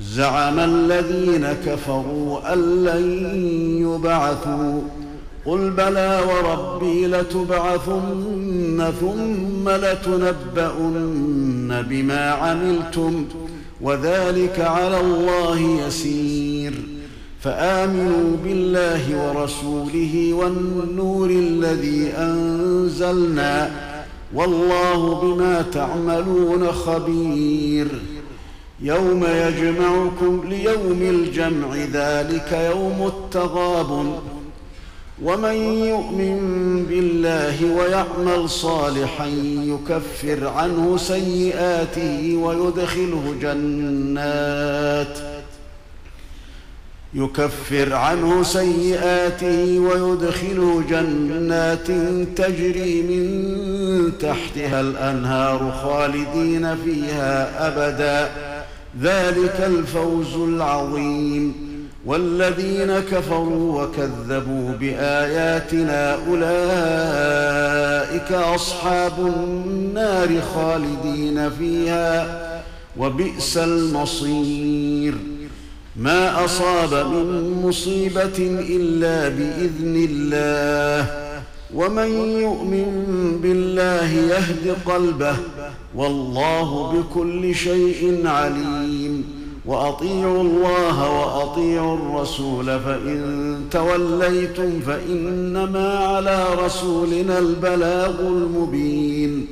زعم الذين كفروا أن لن يبعثوا. قل بلى وربي لتبعثن ثم لتنبؤن بما عملتم وذلك على الله يسير. فآمنوا بالله ورسوله والنور الذي أنزلنا والله بما تعملون خبير. يوم يجمعكم ليوم الجمع ذلك يوم التغابن. ومن يؤمن بالله ويعمل صالحا يكفر عنه سيئاته ويدخله جنات. يكفر عنه سيئاته ويدخله جنات تجري من تحتها الأنهار خالدين فيها أبدا. ذلك الفوز العظيم. والذين كفروا وكذبوا بآياتنا أولئك أصحاب النار خالدين فيها وبئس المصير. ما أصاب من مصيبة إلا بإذن الله. ومن يؤمن بالله يهد قلبه والله بكل شيء عليم. وأطيعوا الله وأطيعوا الرسول فإن توليتم فإنما على رسولنا البلاغ المبين.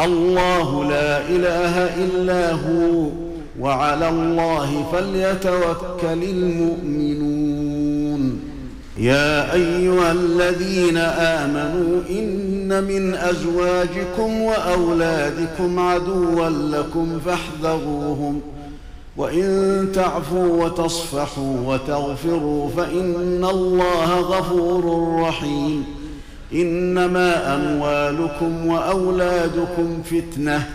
الله لا إله إلا هو وعلى الله فليتوكل المؤمنون. يا أيها الذين آمنوا إن من أزواجكم وأولادكم عدوا لكم فاحذروهم وإن تعفوا وتصفحوا وتغفروا فإن الله غفور رحيم إنما أموالكم وأولادكم فتنة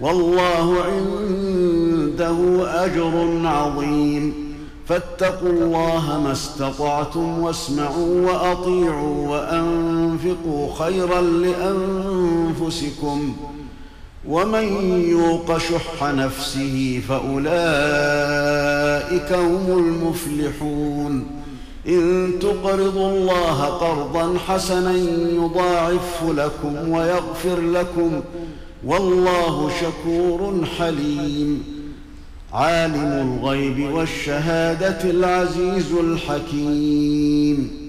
والله عنده أجر عظيم فاتقوا الله ما استطعتم واسمعوا وأطيعوا وأنفقوا خيرا لأنفسكم ومن يوق شح نفسه فأولئك هم المفلحون إن تقرضوا الله قرضا حسنا يضاعفه لكم ويغفر لكم والله شكور حليم عالم الغيب والشهادة العزيز الحكيم.